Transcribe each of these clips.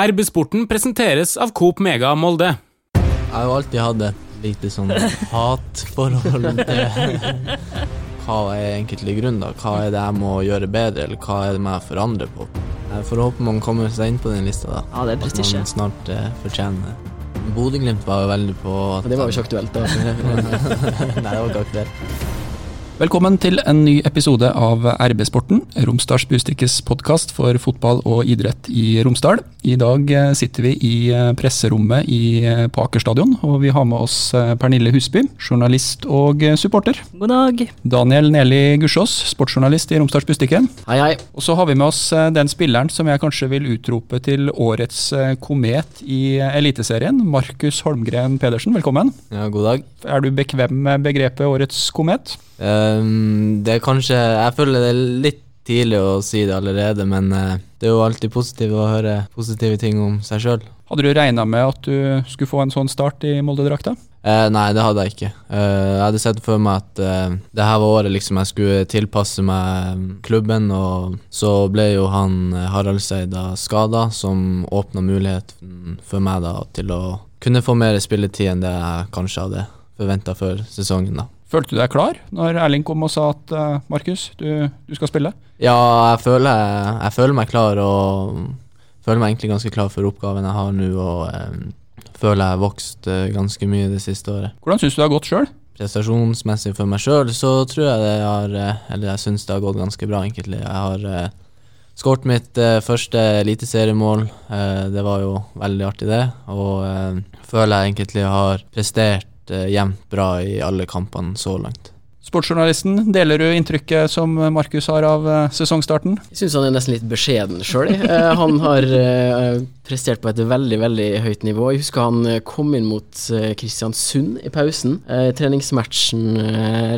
RB-sporten presenteres av Coop Mega Molde. Jeg har jo alltid hatt et lite sånn hatforhold til hva er egentlig grunnen, da? Hva er det jeg må gjøre bedre, eller hva er det jeg forandrer på? Jeg får håpe man kommer seg inn på den lista, da. Ja, det er prestisje. At man snart eh, fortjener det. Bodø-Glimt var jo veldig på at Det var jo ikke aktuelt, da. Nei, det var ikke aktuelt. Velkommen til en ny episode av RB-sporten, Romsdals Bustikkes podkast for fotball og idrett i Romsdal. I dag eh, sitter vi i eh, presserommet i, eh, på Aker stadion, og vi har med oss Pernille Husby, journalist og supporter. God dag. Daniel Neli Gussiås, sportsjournalist i Romsdals Bustikke. Hei, hei. Og så har vi med oss den spilleren som jeg kanskje vil utrope til årets komet i Eliteserien, Markus Holmgren Pedersen. Velkommen. Ja, god dag. Er du bekvem med begrepet årets komet? Um, det er kanskje Jeg føler det er litt tidlig å si det allerede, men uh, det er jo alltid positivt å høre positive ting om seg sjøl. Hadde du regna med at du skulle få en sånn start i Molde-drakta? Eh, nei, det hadde jeg ikke. Eh, jeg hadde sett for meg at det her var året liksom jeg skulle tilpasse meg klubben, og så ble jo han Haraldseid skada, som åpna muligheten for meg da til å kunne få mer spilletid enn det jeg kanskje hadde forventa før sesongen. da. Følte du deg klar når Erling kom og sa at uh, Markus, du, du, skal spille? Ja, jeg føler, jeg føler, meg klar og føler meg egentlig ganske klar for oppgaven jeg har nå. Og um, føler jeg har vokst uh, ganske mye det siste året. Hvordan syns du det har gått sjøl? Prestasjonsmessig for meg sjøl så tror jeg det har Eller jeg syns det har gått ganske bra, egentlig. Jeg har uh, skåret mitt første eliteseriemål. Uh, det var jo veldig artig, det. Og føler jeg egentlig har prestert uh, jevnt bra i alle kampene så langt. Sportsjournalisten, deler du inntrykket som Markus har av uh, sesongstarten? Jeg syns han er nesten litt beskjeden sjøl. Eh, han har prestert på et veldig veldig høyt nivå. Jeg husker han kom inn mot Kristiansund i pausen. treningsmatchen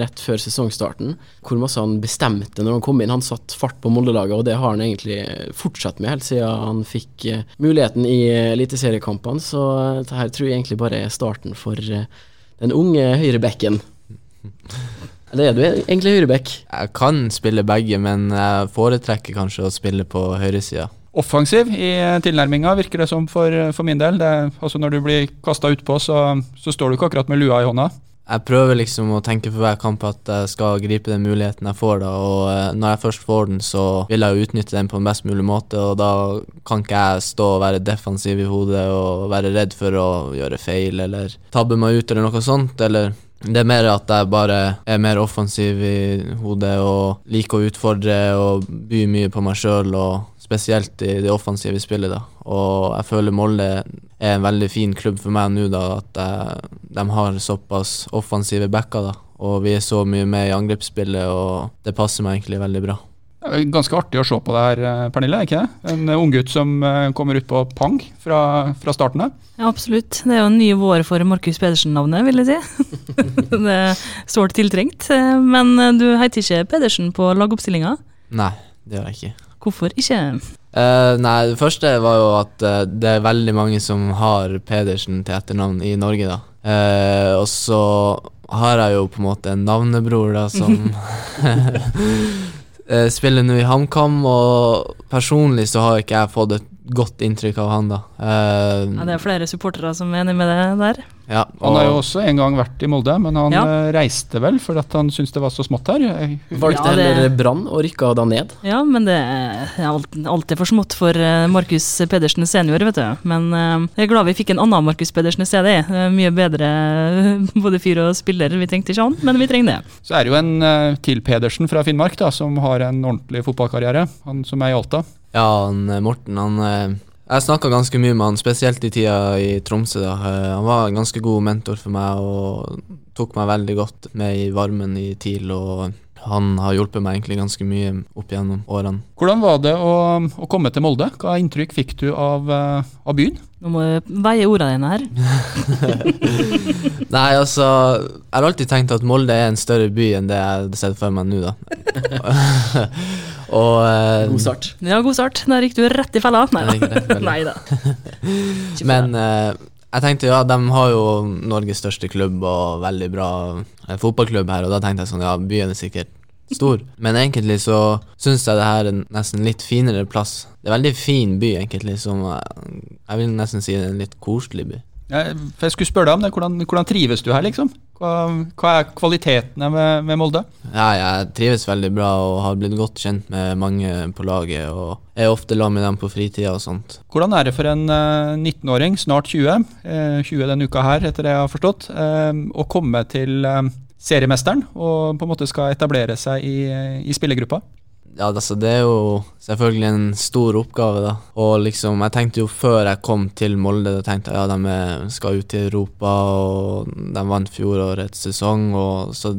rett før sesongstarten. Hvor masse han bestemte når han kom inn. Han satt fart på Molde-laget, og det har han egentlig fortsatt med helt siden han fikk muligheten i eliteseriekampene. Så dette her tror jeg egentlig bare er starten for den unge høyrebekken. Eller er du egentlig høyrebekk? Jeg kan spille begge, men jeg foretrekker kanskje å spille på høyresida. Offensiv i tilnærminga, virker det som for, for min del. Det, altså når du blir kasta utpå, så, så står du ikke akkurat med lua i hånda. Jeg prøver liksom å tenke for hver kamp at jeg skal gripe den muligheten jeg får. da, og eh, Når jeg først får den, så vil jeg jo utnytte den på en best mulig måte. og Da kan ikke jeg stå og være defensiv i hodet og være redd for å gjøre feil eller tabbe meg ut eller noe sånt. eller det er mer at jeg bare er mer offensiv i hodet og liker å utfordre og by mye på meg sjøl, og spesielt i det offensive spillet. da. Og jeg føler Molde er en veldig fin klubb for meg nå, da, at jeg, de har såpass offensive backer. da. Og vi er så mye med i angrepsspillet, og det passer meg egentlig veldig bra. Ganske artig å se på det her, eh, Pernille. ikke det? En unggutt som eh, kommer ut på pang fra, fra starten av. Ja, absolutt. Det er jo en ny vår for Markus Pedersen-navnet, vil jeg si. det er sårt tiltrengt. Eh, men du heter ikke Pedersen på lagoppstillinga? Nei, det gjør jeg ikke. Hvorfor ikke? Uh, nei, det første var jo at uh, det er veldig mange som har Pedersen til etternavn i Norge, da. Uh, og så har jeg jo på en måte en navnebror da som spiller nå i HamKam, og personlig så har ikke jeg fått et godt inntrykk av han, da. Ja, det er flere supportere som er enig med det der. Ja, han har jo også en gang vært i Molde, men han ja. Eh, reiste vel fordi han syntes det var så smått her. Valgte ja, heller Brann og rykka da ned. Ja, men det er alltid for smått for eh, Markus Pedersen senior, vet du. Men jeg er glad vi fikk en annen Markus Pedersen i stedet. Mye bedre både fyr og spiller. Vi trengte ikke han, men vi trenger det. Så er det jo en til Pedersen fra Finnmark da, som har en ordentlig fotballkarriere. Han som er i Alta. Ja, han, eh, Morten han eh, Jeg snakka ganske mye med han, spesielt i tida i Tromsø. da. Eh, han var en ganske god mentor for meg og tok meg veldig godt med i varmen i TIL. og han har hjulpet meg egentlig ganske mye opp gjennom årene. Hvordan var det å, å komme til Molde? Hva inntrykk fikk du av, av byen? Nå må jeg veie ordene dine her. Nei, altså Jeg har alltid tenkt at Molde er en større by enn det jeg hadde sett for meg nå, da. Og, uh, god start. Ja, god start. Der gikk du rett i fella. Nei da. Men uh, jeg tenkte ja, de har jo Norges største klubb og veldig bra uh, fotballklubb her, og da tenkte jeg sånn ja, byen er sikkert stor. Men egentlig så syns jeg det her er nesten litt finere plass. Det er en veldig fin by, egentlig, som Jeg vil nesten si er en litt koselig by. Ja, for jeg skulle spørre deg om det. Hvordan, hvordan trives du her, liksom? Hva, er kvalitetene med, med Molde? Ja, jeg trives veldig bra og har blitt godt kjent med mange på laget. Og er ofte sammen med dem på fritida og sånt. Hvordan er det for en eh, 19-åring, snart 20, eh, 20 denne uka her, etter det jeg har forstått, eh, å komme til eh, seriemesteren og på en måte skal etablere seg i, i spillergruppa? Ja, altså Det er jo selvfølgelig en stor oppgave, da. Og liksom, jeg tenkte jo før jeg kom til Molde, da tenkte jeg ja, de skal ut i Europa, og de vant fjorårets sesong, og så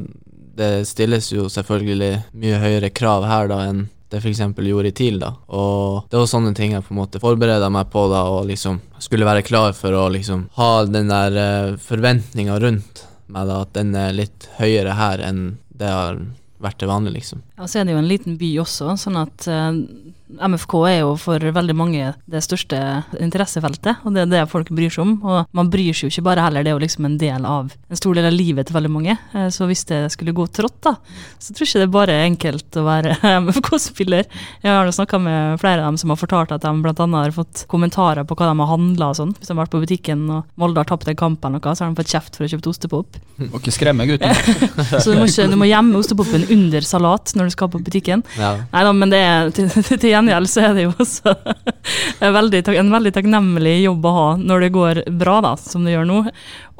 det stilles jo selvfølgelig mye høyere krav her da enn det f.eks. gjorde i TIL. da. Og det var sånne ting jeg på en måte forbereda meg på da, og liksom skulle være klar for å liksom ha den der uh, forventninga rundt meg, da, at den er litt høyere her enn det har vært det vanlige, liksom. Ja, så er det jo en liten by også, sånn at eh, MFK er jo for veldig mange det største interessefeltet, og det er det folk bryr seg om. Og man bryr seg jo ikke bare heller, det er jo liksom en del av en stor del av livet til veldig mange. Eh, Så hvis det skulle gå trått, da, så tror jeg ikke det er bare enkelt å være MFK-spiller. Jeg har snakka med flere av dem som har fortalt at de bl.a. har fått kommentarer på hva de har handla og sånn. Hvis de har vært på butikken og Molde har tapt en kamp eller noe, så har de fått kjeft for å kjøpe ostepop. Må ikke skremme gutten. Så du må, ikke, du må gjemme ostepopen under salat når du skal på butikken. Ja. Nei da, men det er, til, til gjengjeld så er det jo også veldig, en veldig takknemlig jobb å ha når det går bra, da, som det gjør nå.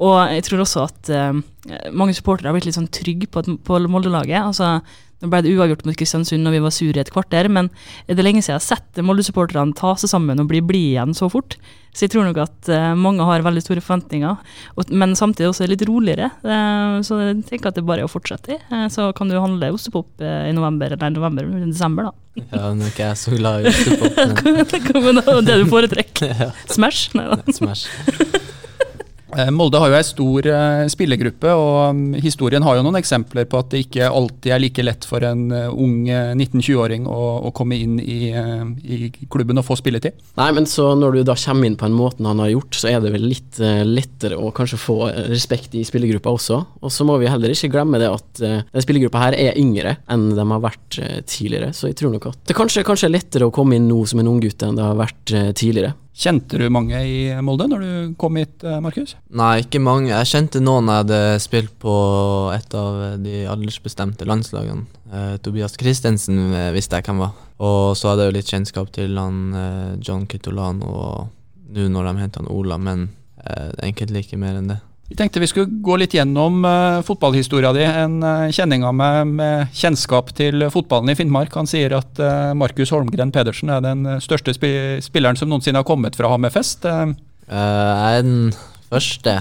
Og jeg tror også at uh, mange supportere har blitt litt sånn trygge på, på Molde-laget. Altså, nå ble det uavgjort mot Kristiansund når vi var sure i et kvarter, men er det lenge siden jeg har sett Molde-supporterne ta seg sammen og bli blide igjen så fort. Så jeg tror nok at eh, mange har veldig store forventninger, og, men samtidig også litt roligere. Eh, så jeg tenker at det bare er å fortsette i. Eh, så kan du handle ostepop i november eller november, desember, da. Ja, nå er ikke jeg så glad i ostepop, Men det er det du foretrekker. Smash? Nei da. smash. Eh, Molde har jo ei stor eh, spillergruppe, og mm, historien har jo noen eksempler på at det ikke alltid er like lett for en eh, ung eh, 19-20-åring å, å komme inn i, i klubben og få spilletid. Nei, men så når du da kommer inn på en måten han har gjort, så er det vel litt lettere å kanskje få respekt i spillergruppa også. Og så må vi heller ikke glemme det at denne den spillergruppa her er yngre enn de har vært tidligere. Så jeg tror nok at det kanskje, kanskje er lettere å komme inn nå som en unggutt enn det har vært tidligere. Kjente du mange i Molde når du kom hit, eh, Markus? Nei, ikke mange. Jeg kjente noen jeg hadde spilt på et av de aldersbestemte landslagene. Eh, Tobias Christensen eh, visste jeg hvem var. Og så hadde jeg jo litt kjennskap til han eh, John Kitolano og nå når de henter han Ola, men eh, egentlig ikke mer enn det. Vi tenkte vi skulle gå litt gjennom uh, fotballhistoria di. En uh, kjenning av meg med kjennskap til fotballen i Finnmark. Han sier at uh, Markus Holmgren Pedersen er den eh, største sp spilleren som noensinne har kommet fra Hammerfest. Eh, Eh, jeg er den første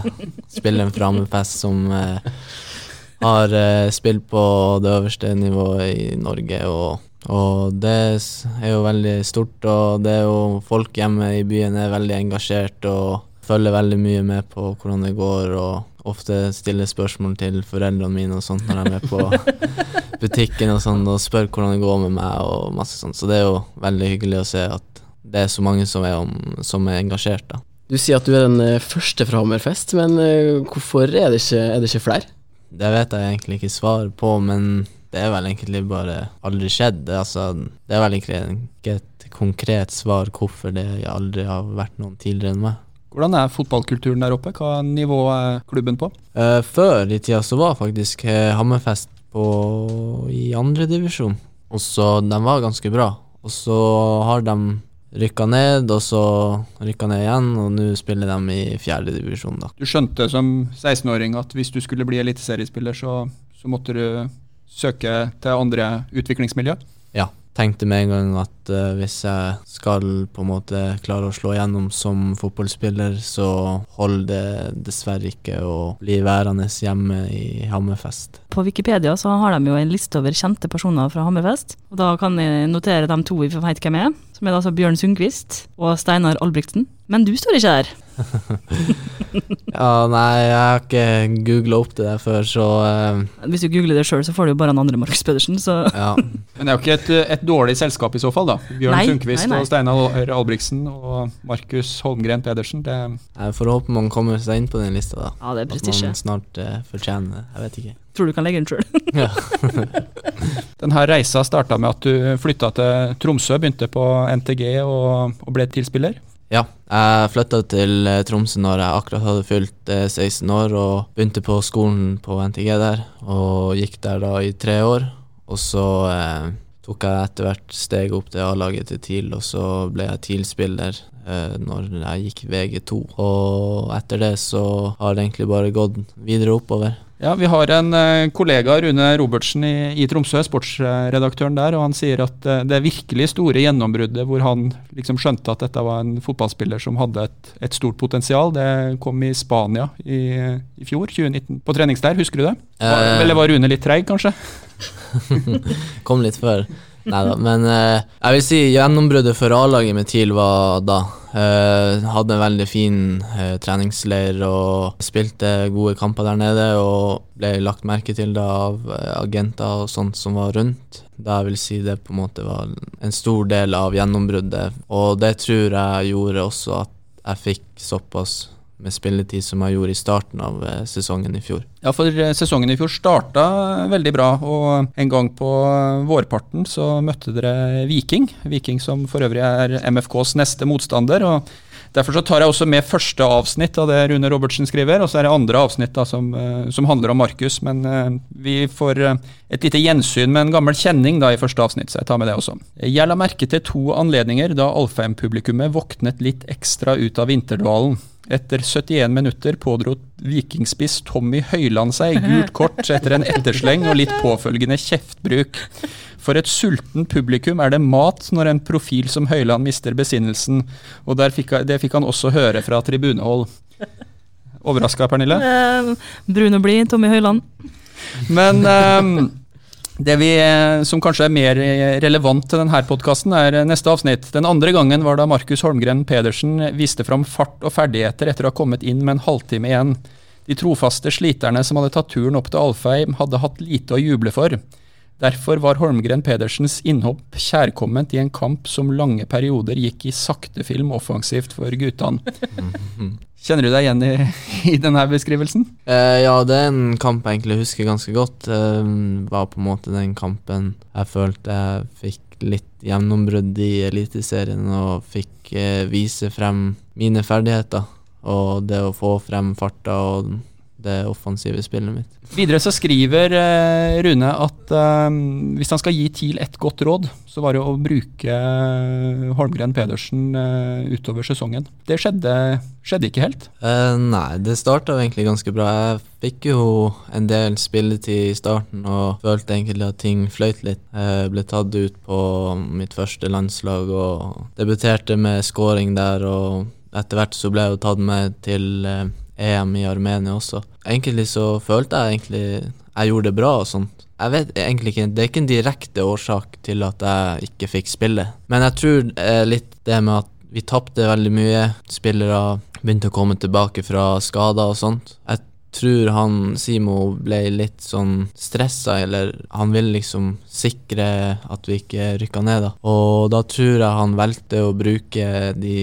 spilleren fra Hammerfest som eh, har eh, spilt på det øverste nivået i Norge. Og, og det er jo veldig stort, og det er jo folk hjemme i byen er veldig engasjert og følger veldig mye med på hvordan det går, og ofte stiller spørsmål til foreldrene mine og sånt når de er på butikken og sånn, og spør hvordan det går med meg og masse sånt. Så det er jo veldig hyggelig å se at det er så mange som er, om, som er engasjert, da. Du sier at du er den eh, første fra Hammerfest, men eh, hvorfor er det ikke, er det ikke flere? Det vet jeg egentlig ikke svar på, men det er vel egentlig bare aldri skjedd. Det, altså, det er vel egentlig ikke et konkret svar hvorfor det aldri har vært noen tidligere enn meg. Hvordan er fotballkulturen der oppe? Hva nivå er klubben på? Uh, før i tida så var faktisk eh, Hammerfest på, i andredivisjon, de var ganske bra. Og så har de rykka ned, og så rykka ned igjen, og nå spiller de i fjerdedivisjon. Du skjønte som 16-åring at hvis du skulle bli eliteseriespiller, så, så måtte du søke til andre utviklingsmiljø? Ja. Tenkte med en gang at uh, hvis jeg skal på en måte klare å slå igjennom som fotballspiller, så holder det dessverre ikke å bli værende hjemme i Hammerfest. På Wikipedia så har de jo en liste over kjente personer fra Hammerfest. Og da kan jeg notere de to vi vet hvem er, som er altså Bjørn Sundquist og Steinar Albrigtsen. Men du står ikke der. Ja, nei, jeg har ikke googla opp det der før, så uh, Hvis du googler det sjøl, så får du jo bare en andre Markus Pedersen, så ja. Men det er jo ikke et, et dårlig selskap i så fall, da. Bjørn Nei, Sundquist nei, nei. og Steinar Albrigtsen og Markus Holmgren Pedersen. Det, Jeg får håpe man kommer seg inn på den lista, da. ja, det er At man snart uh, fortjener det. Jeg vet ikke. Tror du kan legge den sjøl. Ja. denne reisa starta med at du flytta til Tromsø, begynte på NTG og, og ble tilspiller. Ja, jeg flytta til eh, Tromsø når jeg akkurat hadde fylt eh, 16 år, og begynte på skolen på NTG der, og gikk der da i tre år. Og så eh, tok jeg etter hvert steg opp til A-laget til TIL, og så ble jeg TIL-spiller eh, når jeg gikk VG2. Og etter det så har det egentlig bare gått videre oppover. Ja, Vi har en eh, kollega, Rune Robertsen i, i Tromsø, sportsredaktøren der, og han sier at eh, det virkelig store gjennombruddet hvor han liksom skjønte at dette var en fotballspiller som hadde et, et stort potensial, det kom i Spania i, i fjor, 2019, på treningsleir. Husker du det? Var, Eh. eller var Rune litt treig, kanskje? Kom litt før. Nei da. Men eh, jeg vil si gjennombruddet for A-laget med TIL var da. Eh, hadde en veldig fin eh, treningsleir og spilte gode kamper der nede. Og ble lagt merke til da av eh, agenter og sånt som var rundt. Da jeg vil si det på en måte var en stor del av gjennombruddet. Og det tror jeg gjorde også at jeg fikk såpass med spilletid som jeg gjorde i starten av eh, sesongen i fjor. Ja, for eh, sesongen i fjor starta veldig bra, og en gang på eh, vårparten så møtte dere Viking. Viking som for øvrig er MFKs neste motstander. og Derfor så tar jeg også med første avsnitt av det Rune Robertsen skriver, og så er det andre avsnitt da som, eh, som handler om Markus. Men eh, vi får eh, et lite gjensyn med en gammel kjenning da i første avsnitt, så jeg tar med det også. Jeg la merke til to anledninger da Alfheim-publikummet våknet litt ekstra ut av vinterdvalen. Etter 71 minutter pådro vikingspiss Tommy Høyland seg gult kort etter en ettersleng og litt påfølgende kjeftbruk. For et sulten publikum er det mat når en profil som Høyland mister besinnelsen, og der fikk, det fikk han også høre fra tribunehold. Overraska, Pernille? Eh, brun og blid, Tommy Høyland. Men ehm, det vi, eh, som kanskje er mer eh, relevant til denne podkasten, er eh, neste avsnitt. Den andre gangen var da Markus Holmgren Pedersen viste fram fart og ferdigheter etter å ha kommet inn med en halvtime igjen. De trofaste sliterne som hadde tatt turen opp til Alfheim, hadde hatt lite å juble for. Derfor var Holmgren Pedersens innhopp kjærkomment i en kamp som lange perioder gikk i sakte film offensivt for guttene. Kjenner du deg igjen i, i denne beskrivelsen? Eh, ja, det er en kamp jeg egentlig husker ganske godt. Det var på en måte den kampen jeg følte jeg fikk litt gjennombrudd i Eliteserien og fikk eh, vise frem mine ferdigheter. Og det å få frem farta og det offensive spillet mitt. Videre så skriver eh, Rune at eh, hvis han skal gi TIL et godt råd, så var det å bruke eh, Holmgren Pedersen eh, utover sesongen. Det skjedde, skjedde ikke helt. Eh, nei, det starta egentlig ganske bra. Jeg fikk jo en del spilletid i starten og følte egentlig at ting fløyt litt. Jeg ble tatt ut på mitt første landslag og debuterte med scoring der. Og etter hvert så ble jeg jo tatt med til eh, EM i Armenia også. Egentlig så følte jeg egentlig jeg gjorde det bra og sånt. Jeg vet egentlig ikke, Det er ikke en direkte årsak til at jeg ikke fikk spille. Men jeg tror eh, litt det med at vi tapte veldig mye. Spillere begynte å komme tilbake fra skader og sånt. Jeg tror han Simo ble litt sånn stressa, eller han ville liksom sikre at vi ikke rykka ned, da. Og da tror jeg han valgte å bruke de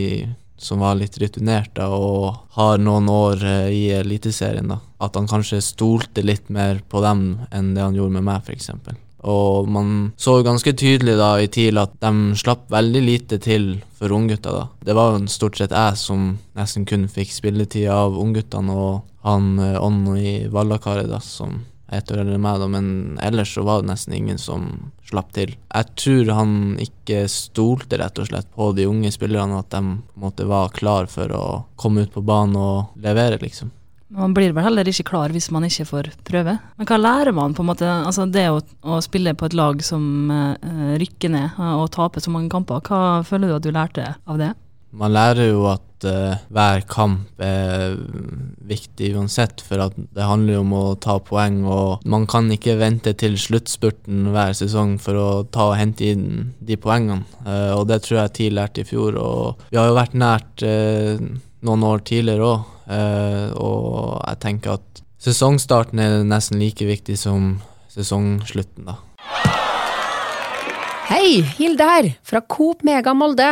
som var litt rutinerte og har noen år eh, i Eliteserien, da. At han kanskje stolte litt mer på dem enn det han gjorde med meg, f.eks. Og man så ganske tydelig da i TIL at de slapp veldig lite til for unggutta. da. Det var jo stort sett jeg som nesten kun fikk spilletid av ungguttene, og han eh, Onni Vallakaret da, som ett år eldre meg, da, men ellers så var det nesten ingen som slapp til. Jeg tror han ikke stolte rett og slett på de unge spillerne, at de på en måte var klar for å komme ut på banen og levere, liksom. Man blir vel heller ikke klar hvis man ikke får prøve. Men hva lærer man på en måte? Altså det å, å spille på et lag som eh, rykker ned eh, og taper så mange kamper, hva føler du at du lærte av det? Man lærer jo at uh, hver kamp er viktig uansett, for at det handler jo om å ta poeng, og man kan ikke vente til sluttspurten hver sesong for å ta og hente inn de poengene. Uh, og det tror jeg TIL lærte i fjor, og vi har jo vært nært uh, noen år tidligere òg, og jeg tenker at sesongstarten er nesten like viktig som sesongslutten, da. Hei, Hilde her, fra Coop Mega Molde.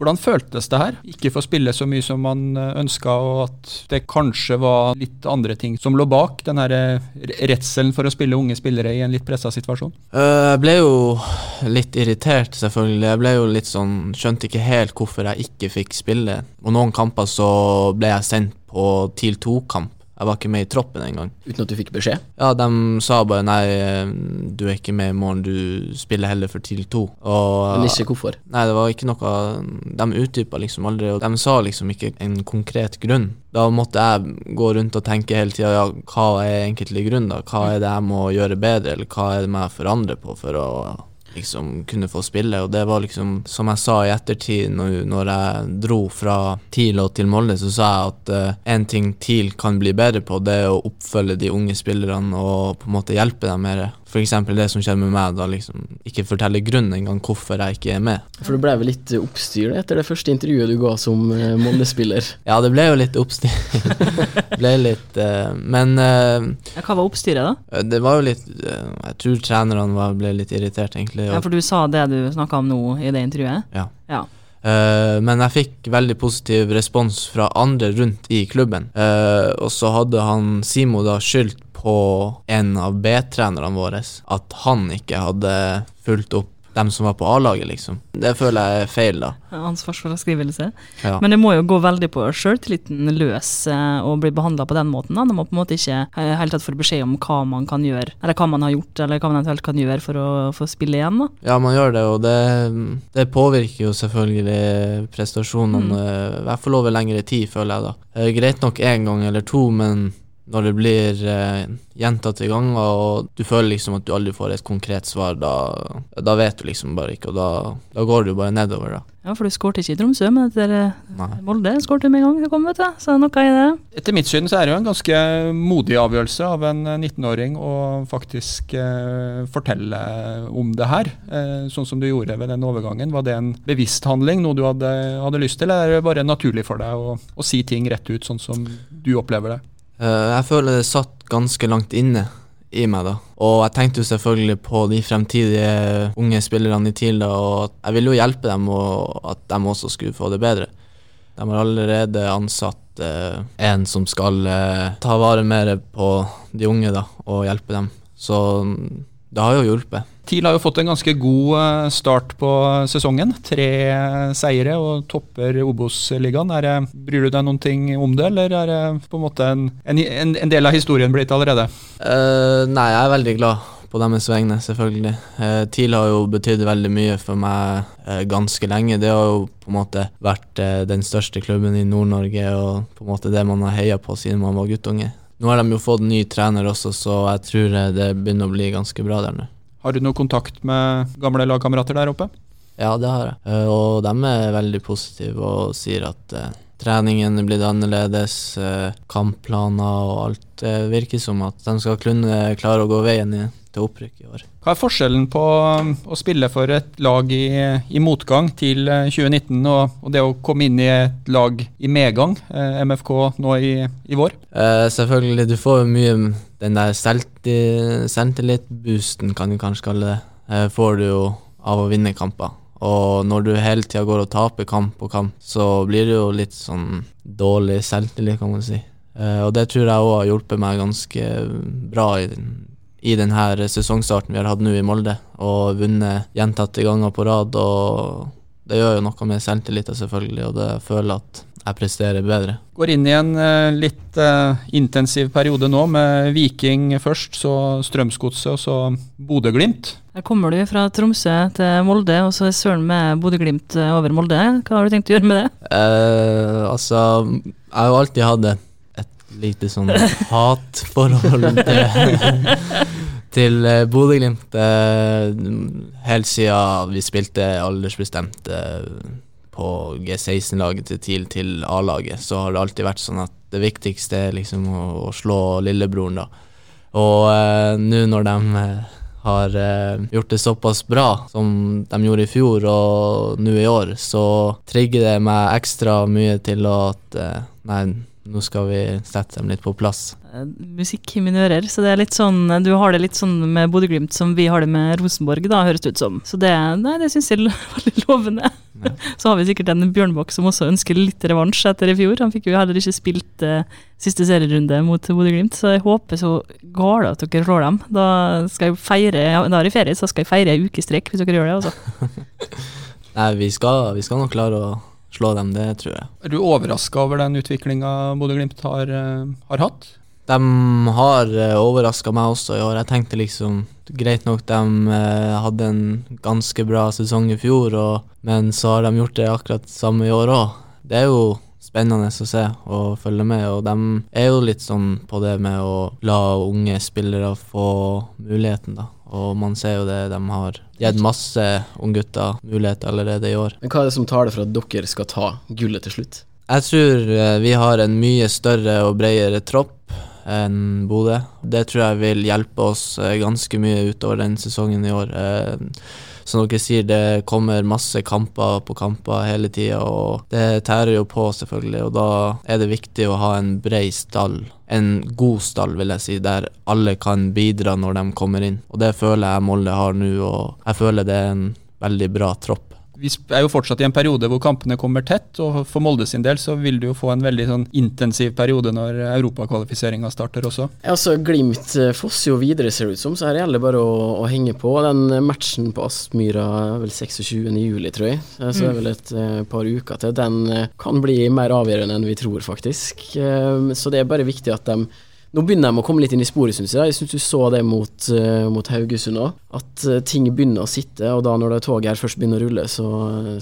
Hvordan føltes det her? Ikke få spille så mye som man ønska, og at det kanskje var litt andre ting som lå bak den her redselen for å spille unge spillere i en litt pressa situasjon? Eh, Jeg ble jo litt irritert, selvfølgelig. Jeg ble jo litt sånn Skjønte ikke helt hvorfor jeg ikke fikk spille. Og noen kamper så ble jeg sendt på TIL 2-kamp. Jeg var ikke med i troppen engang. Uten at du fikk beskjed? Ja, de sa bare nei, eh, du er ikke med i morgen, du spiller heller for TIL 2. Og Men ikke hvorfor. Nei, det var ikke noe De utdypa liksom aldri, og de sa liksom ikke en konkret grunn. Da måtte jeg gå rundt og tenke hele tida ja, hva er egentlig grunnen, da? Hva er det jeg må gjøre bedre, eller hva er det jeg forandre på for å liksom kunne få spille, og det var liksom Som jeg sa i ettertid, når, når jeg dro fra TIL og til Molde, så sa jeg at uh, en ting TIL kan bli bedre på, det er å oppfølge de unge spillerne og på en måte hjelpe dem mer. F.eks. det som skjedde med meg, da liksom ikke fortelle grunnen engang hvorfor jeg ikke er med. For det ble vel litt oppstyr etter det første intervjuet du ga som uh, Molde-spiller? Ja, det ble jo litt oppstyr. ble litt uh, Men uh, Ja, hva var oppstyret, da? det var jo litt uh, Jeg tror trenerne ble litt irritert, egentlig. Ja, For du sa det du snakka om nå i det intervjuet? Ja. ja. Uh, men jeg fikk veldig positiv respons fra andre rundt i klubben. Uh, og så hadde han Simo da skyldt på en av B-trenerne våre at han ikke hadde fulgt opp dem som var på A-laget, liksom. Det føler jeg er feil, da. Ansvarsfraskrivelse. Ja. Men det må jo gå veldig på sjøltilliten løs eh, å bli behandla på den måten. Da. Man må på en måte ikke eh, helt tatt få beskjed om hva man kan gjøre, eller hva man har gjort, eller hva man eventuelt kan gjøre for å få spille igjen. da. Ja, man gjør det, og det, det påvirker jo selvfølgelig prestasjonene. Jeg hvert fall over lengre tid, føler jeg da. Eh, Greit nok én gang eller to, men når det blir eh, gjentatte ganger, og du føler liksom at du aldri får et konkret svar, da, da vet du liksom bare ikke, og da, da går det jo bare nedover, da. Ja, for du skårte ikke i Tromsø, men etter eh. Molde skårte du med en gang du kom, vet du. Så noe i det. Etter mitt syn så er det jo en ganske modig avgjørelse av en eh, 19-åring å faktisk eh, fortelle om det her, eh, sånn som du gjorde ved den overgangen. Var det en bevisst handling, noe du hadde, hadde lyst til, eller er det bare naturlig for deg å, å si ting rett ut, sånn som du opplever det? Eh, jeg føler det satt ganske langt inne i meg, da. Og jeg tenkte jo selvfølgelig på de fremtidige unge spillerne i TIL, og jeg ville jo hjelpe dem, og at de også skulle få det bedre. De har allerede ansatt eh, en som skal eh, ta vare mer på de unge, da, og hjelpe dem. Så mm, det har jo hjulpet. TIL har jo fått en ganske god eh, start på sesongen. Tre eh, seire og topper Obos-ligaen. Er Bryr du deg noen ting om det, eller er det på en måte en, en, en del av historien blitt allerede? Uh, nei, jeg er veldig glad på deres vegne, selvfølgelig. Uh, TIL har jo betydd veldig mye for meg eh, ganske lenge. Det har jo på en måte vært eh, den største klubben i Nord-Norge, og på en måte det man har heia på siden man var guttunge. Nå har de jo fått ny trener også, så jeg tror eh, det begynner å bli ganske bra der nå. Har du noe kontakt med gamle lagkamerater der oppe? Ja, det har jeg. Eh, og de er veldig positive og sier at uh, treningen er blitt annerledes, eh, kampplaner og alt. Det virker som at de skal kunne klare å gå veien til opprykk i år. Hva er forskjellen på um, å spille for et lag i, i motgang til eh, 2019 og, og det å komme inn i et lag i medgang, eh, MFK nå i, i vår? Eh, selvfølgelig, du får mye den der selvti- selvtillit-boosten, kan du kanskje kalle det, eh, får du jo av å vinne kamper. Og når du hele tida går og taper kamp på kamp, så blir det jo litt sånn dårlig selvtillit, kan man si. Eh, og det tror jeg òg har hjulpet meg ganske bra i, den- i denne sesongstarten vi har hatt nå i Molde, og vunnet gjentatte ganger på rad. Og det gjør jo noe med selvtilliten, selvfølgelig, og det føler jeg at jeg presterer bedre. Går inn i en eh, litt eh, intensiv periode nå, med Viking først, så Strømsgodset og så Bodø-Glimt. Her kommer du fra Tromsø til Molde, og så er søren med Bodø-Glimt eh, over Molde. Hva har du tenkt å gjøre med det? Eh, altså, jeg har jo alltid hatt et, et lite sånn hatforhold til, til eh, Bodø-Glimt. Eh, helt siden vi spilte aldersbestemt eh, på G16-laget til TIL til A-laget, så har det alltid vært sånn at det viktigste er liksom å, å slå lillebroren, da. Og eh, nå når de har eh, gjort det såpass bra som de gjorde i fjor og nå i år, så trigger det meg ekstra mye til at eh, Nei, nå skal vi sette dem litt på plass. Eh, Musikk i mine ører, så det er litt sånn Du har det litt sånn med Bodø-Glimt som vi har det med Rosenborg, da, høres det ut som. Så det, nei, det syns jeg er veldig lovende. Så har vi sikkert en Bjørnbakk som også ønsker litt revansj etter i fjor. Han fikk jo heller ikke spilt uh, siste serierunde mot Bodø-Glimt, så jeg håper så gale at dere slår dem. Da skal jeg feire, ja, da er det ferie, så skal jeg feire ei uke i strekk hvis dere gjør det, altså. Nei, vi skal, vi skal nok klare å slå dem, det tror jeg. Er du overraska over den utviklinga Bodø-Glimt har, eh, har hatt? De har uh, overraska meg også i år. Jeg tenkte liksom Greit nok, de eh, hadde en ganske bra sesong i fjor, og, men så har de gjort det akkurat samme i år òg. Det er jo spennende å se og følge med, og de er jo litt sånn på det med å la unge spillere få muligheten, da. Og man ser jo det, de har gitt masse unggutter mulighet allerede i år. Men hva er det som tar det for at dere skal ta gullet til slutt? Jeg tror eh, vi har en mye større og bredere tropp enn Bodø. Det tror jeg vil hjelpe oss eh, ganske mye utover den sesongen i år. Som dere sier, det kommer masse kamper på kamper hele tida, og det tærer jo på, selvfølgelig. Og da er det viktig å ha en bred stall. En god stall, vil jeg si, der alle kan bidra når de kommer inn. Og det føler jeg Molde har nå, og jeg føler det er en veldig bra tropp vi er jo fortsatt i en periode hvor kampene kommer tett, og for Molde sin del så vil du jo få en veldig sånn intensiv periode når europakvalifiseringa starter også. Altså Glimt eh, fosser jo videre, ser det ut som, så her gjelder det bare å, å, henge på. Den matchen på Aspmyra er vel 26. juli, tror jeg, så det er vel et uh, par uker til. Den uh, kan bli mer avgjørende enn vi tror, faktisk. Uh, så det er bare viktig at de nå begynner de å komme litt inn i sporet, syns jeg. Jeg syns du så det mot, uh, mot Haugesund òg. At uh, ting begynner å sitte, og da når det toget her først begynner å rulle, så,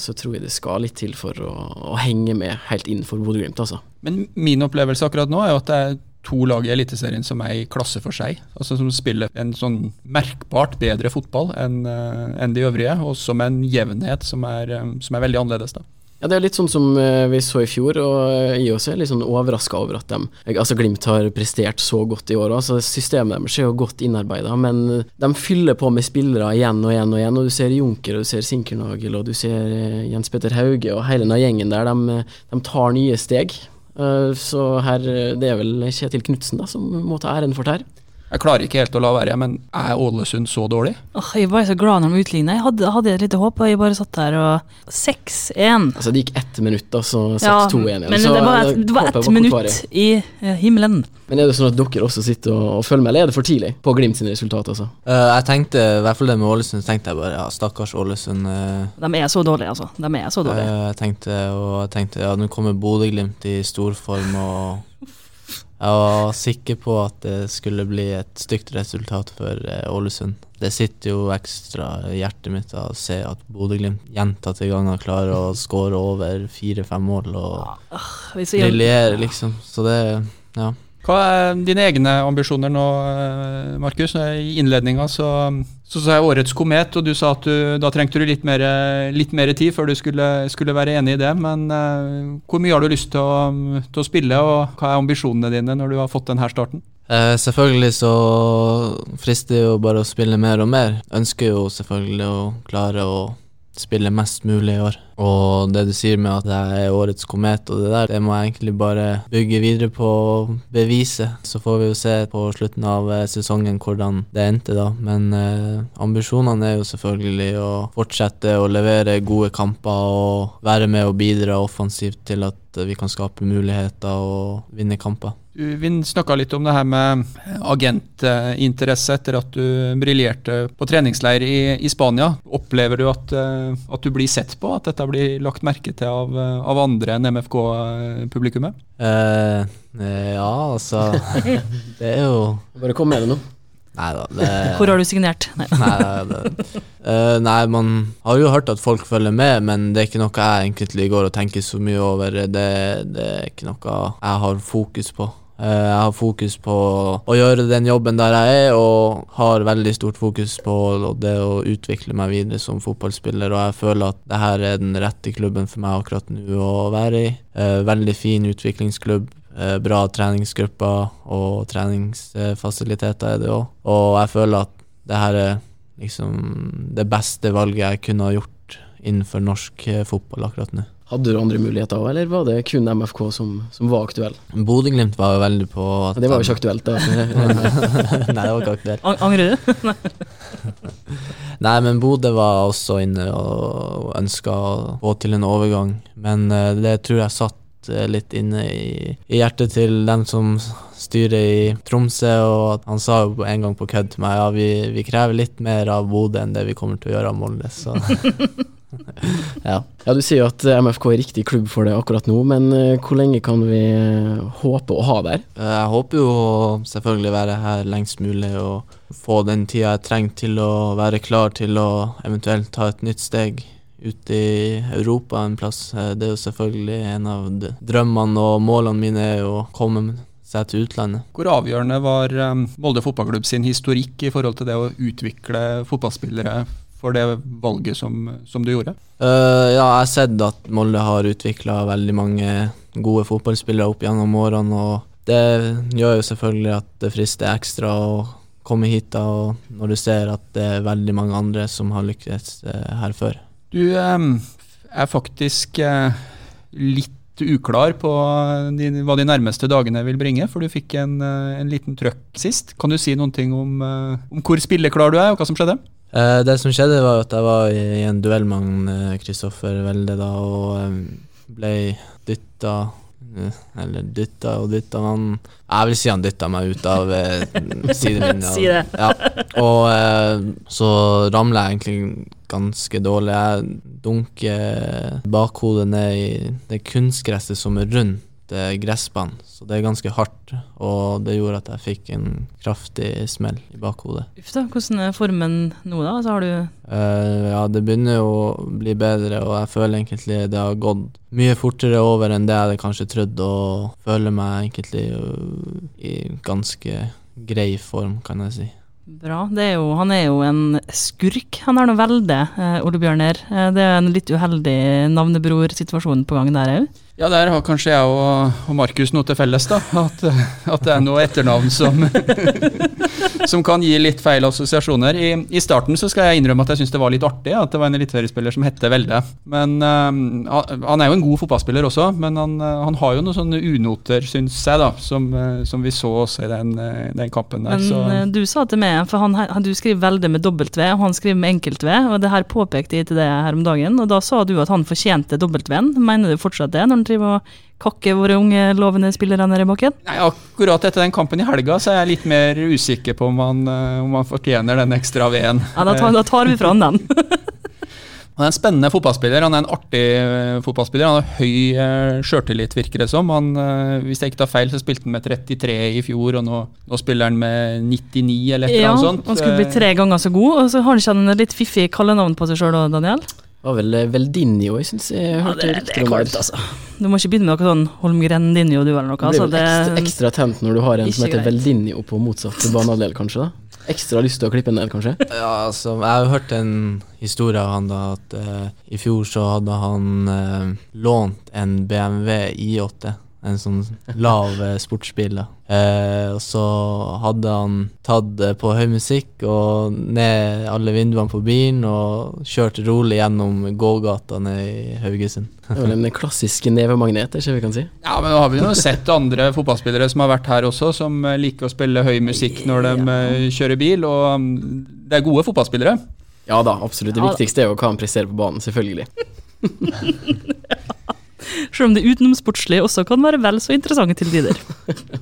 så, tror jeg det skal litt til for å, å henge med helt innenfor for Bodø-Glimt, altså. Men min opplevelse akkurat nå er jo at det er to lag i Eliteserien som er i klasse for seg. Altså Som spiller en sånn merkbart bedre fotball enn uh, en de øvrige, og som en jevnhet som er, som er veldig annerledes. da. Ja, Det er litt sånn som eh, vi så i fjor, og jeg også er litt sånn overraska over at de, altså Glimt har prestert så godt i år. Altså Systemet deres er jo godt innarbeida, men de fyller på med spillere igjen og igjen og igjen. og Du ser Junker, og du ser Sinkernagel, og du ser eh, Jens Petter Hauge, og hele den gjengen der, de, de tar nye steg. Eh, så her, det er vel Kjetil Knutsen som må ta æren for det her. Jeg klarer ikke helt å la være, men er Ålesund så dårlig? Oh, jeg var så glad når de utligna. Jeg hadde, hadde, et lite håp, og jeg bare satt der og 6-1. Altså Det gikk ett minutt, og så 6-2 ja, igjen. Men så, det var, et, det var ett minutt i uh, himmelen. Men er det sånn at dere også sitter og, og følger med, eller er det for tidlig på Glimt sine resultater? Altså? Uh, jeg tenkte, i hvert fall det med Ålesund, tenkte jeg bare ja, stakkars Ålesund. Uh, de er så dårlige, altså. De er så dårlige. jeg tenkte, og jeg tenkte ja, nå kommer Bodø-Glimt i storform og jeg var sikker på at det skulle bli et stygt resultat for eh, Ålesund. Det sitter jo ekstra i hjertet mitt å se at Bodø-Glimt gjentatte ganger klarer å skåre over fire-fem mål og briljere, liksom. Så det, ja. Hva er dine egne ambisjoner nå, eh, Markus? I innledninga så, så sa jeg årets komet, og du sa at du, da trengte du litt mer, litt mer, tid før du skulle, skulle, være enig i det. Men uh, hvor mye har du lyst til å, til å, spille, og hva er ambisjonene dine når du har fått denne starten? Eh, selvfølgelig så frister det jo bare å spille mer og mer. Ønsker jo selvfølgelig å klare å spille mest mulig i år. Og det du sier med at jeg er årets komet og det der, det må jeg egentlig bare bygge videre på og bevise. Så får vi jo se på slutten av eh, sesongen hvordan det endte, da. Men eh, ambisjonene er jo selvfølgelig å fortsette å levere gode kamper og være med og bidra offensivt til at vi kan skape muligheter og vinne kamper. Vi snakka litt om det her med agentinteresse etter at du briljerte på treningsleir i, i, Spania. Opplever du at, eh, at, du blir sett på, at dette blir lagt merke til av, av andre enn MFK-publikummet? Eh, eh, ja, altså Det er jo Bare kom med det nå. Nei det... Hvor har du signert? Nei. nei, det, uh, nei, man har jo hørt at folk følger med, men det er ikke noe jeg egentlig går og tenker så mye over. Det, det er ikke noe jeg har fokus på. Uh, jeg har fokus på å gjøre den jobben der jeg er, og har veldig stort fokus på det å utvikle meg videre som fotballspiller. Og jeg føler at det her er den rette klubben for meg akkurat nå å være i. Uh, veldig fin utviklingsklubb. Eh, bra treningsgrupper og treningsfasiliteter er det òg. Og jeg føler at det her er liksom det beste valget jeg kunne ha gjort innenfor norsk eh, fotball akkurat nå. Hadde du andre muligheter òg, eller var det kun MFK som, som var aktuell? Bodø-Glimt var jo veldig på at Det var jo ikke aktuelt, da. Nei, det var ikke aktuelt. Angrer du? Nei, men Bodø var også inne og ønska å få til en overgang. Men eh, det tror jeg satt eh, litt inne i, i hjertet til dem som styrer i Tromsø, og han sa jo en gang på kødd til meg ja, vi, vi krever litt mer av Bodø enn det vi kommer til å gjøre av Molde, så ja. Ja, Du sier jo at eh, MFK er riktig klubb for det akkurat nå, men eh, hvor lenge kan vi håpe å ha der? Jeg håper jo selvfølgelig være her lengst mulig og få den tida jeg trenger til å være klar til å eventuelt ta et nytt steg ut i Europa en plass. Eh, Det er jo selvfølgelig en av drømmene og målene mine er å komme seg til utlandet. Hvor avgjørende var um, Molde fotballklubb sin historikk i forhold til det å utvikle fotballspillere for det valget som, som du gjorde? Uh, ja, jeg har sett at Molde har utvikla veldig mange gode fotballspillere opp gjennom årene, og det gjør jo selvfølgelig at det frister ekstra å komme hit da, og når du ser at det er veldig mange andre som har lykkes eh, her før. Du er faktisk eh, litt uklar på hva de nærmeste dagene vil bringe, for du fikk en, eh, en liten trøkk sist. Kan du si noen ting om, eh, om hvor spilleklar du er, og hva som skjedde? Det som skjedde, var at jeg var i, en duell med Kristoffer Welde da, og ble dytta Eller dytta og dytta han Jeg vil si han dytta meg ut av eh, sidelinja. Si det. Ja. Og eh, så ramler jeg egentlig ganske dårlig. Jeg dunker bakhodet ned i det kunstgresset som er rundt eh, gressbanen. Så det er ganske hardt, og det gjorde at jeg fikk en kraftig smell i bakhodet. Uff da, hvordan er formen nå, da? Så har du uh, ja, det begynner jo å bli bedre, og jeg føler egentlig det har gått mye fortere over enn det jeg hadde kanskje trodd, og føler meg egentlig øh, i ganske grei form, kan jeg si. Bra. Det er jo, han er jo en skurk. Han har noe velde, eh, Ole Bjørner. Eh, det er en litt uheldig navnebror-situasjon på gang der òg. Ja, der har kanskje jeg og, og Markus noe til felles, da. At, at det er noe etternavn som, som kan gi litt feil assosiasjoner. I, I starten så skal jeg innrømme at jeg syns det var litt artig at det var en eliteseriespiller som hette Velde. Men uh, han- er jo en god fotballspiller også, men han, eh, han har jo noen sånne unoter, syns jeg, da, som, eh, som vi så også i den, den kampen der. Men så. du sa til meg, for han, han, du skriver velde med dobbelt V, og han skriver med enkelt V, og det her påpekte jeg til deg her om dagen, og da sa du at han fortjente dobbelt V-en. Mener du fortsatt det, når han driver og kakke våre unge lovende spillere nede i bakken? Nei, Akkurat etter den kampen i helga så er jeg litt mer usikker på om han, eh, om han fortjener den ekstra V-en. Ja, da tar, da tar vi fra han den. Han er en spennende fotballspiller. Han er en artig eh, fotballspiller. Han har høy uh, sjøltillit, virker det som. Han, eh, hvis jeg ikke tar feil, så spilte han med 33 i fjor, og nå, nå spiller han med 99 eller et eller Ja, annet sånt. han skulle bli tre ganger så god, og så har han ikke han litt fiffig kallenavn på seg sjøl òg, Daniel? Det var vel Veldinio Veldinho, jeg syns jeg hørte ja, det, det. altså. Du må ikke begynne med noe sånn Holmgren Dinjo du eller noe. Det Altså, blir vel ekstra, ekstra tent når du har en som heter greit. Veldinjo på motsatt banehalvdel, kanskje? da Ekstra lyst til å klippe ned, kanskje? Ja, altså, jeg har hørt en historie av han da, at uh, i fjor så hadde han uh, lånt en BMW I8, en sånn lav uh, sportsbil da. Eh, og så hadde han tatt eh, på høy musikk og ned alle vinduene på bilen og kjørt rolig gjennom gågata ned i Haugesund. Det var den klassiske klassisk nevemagnet, er ikke det vi kan si? Ja, men nå har vi jo sett andre fotballspillere som har vært her også, som eh, liker å spille høy musikk når de kjører bil, og mm, det er gode fotballspillere. Ja da, absolutt. Det Ja viktigste er jo hva han presterer på banen, selvfølgelig. selv om det utenomsportslige også kan være vel så interessante til tider.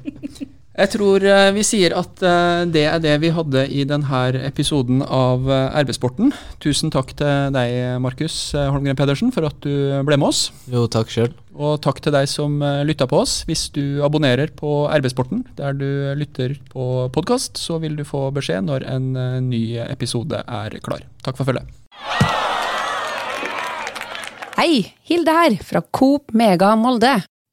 Jeg tror eh, vi sier at eh, det er det vi hadde i denne episoden av eh, RB-sporten. Tusen takk til deg, Markus Holmgren Pedersen, for at du ble med oss. Jo, takk selv. Og takk til deg som lytta på oss. Hvis du abonnerer på RB-sporten der du lytter på podkast, så vil du få beskjed når en ny episode er klar. Takk for følget. Hei, Hilde her, fra Coop Mega Molde.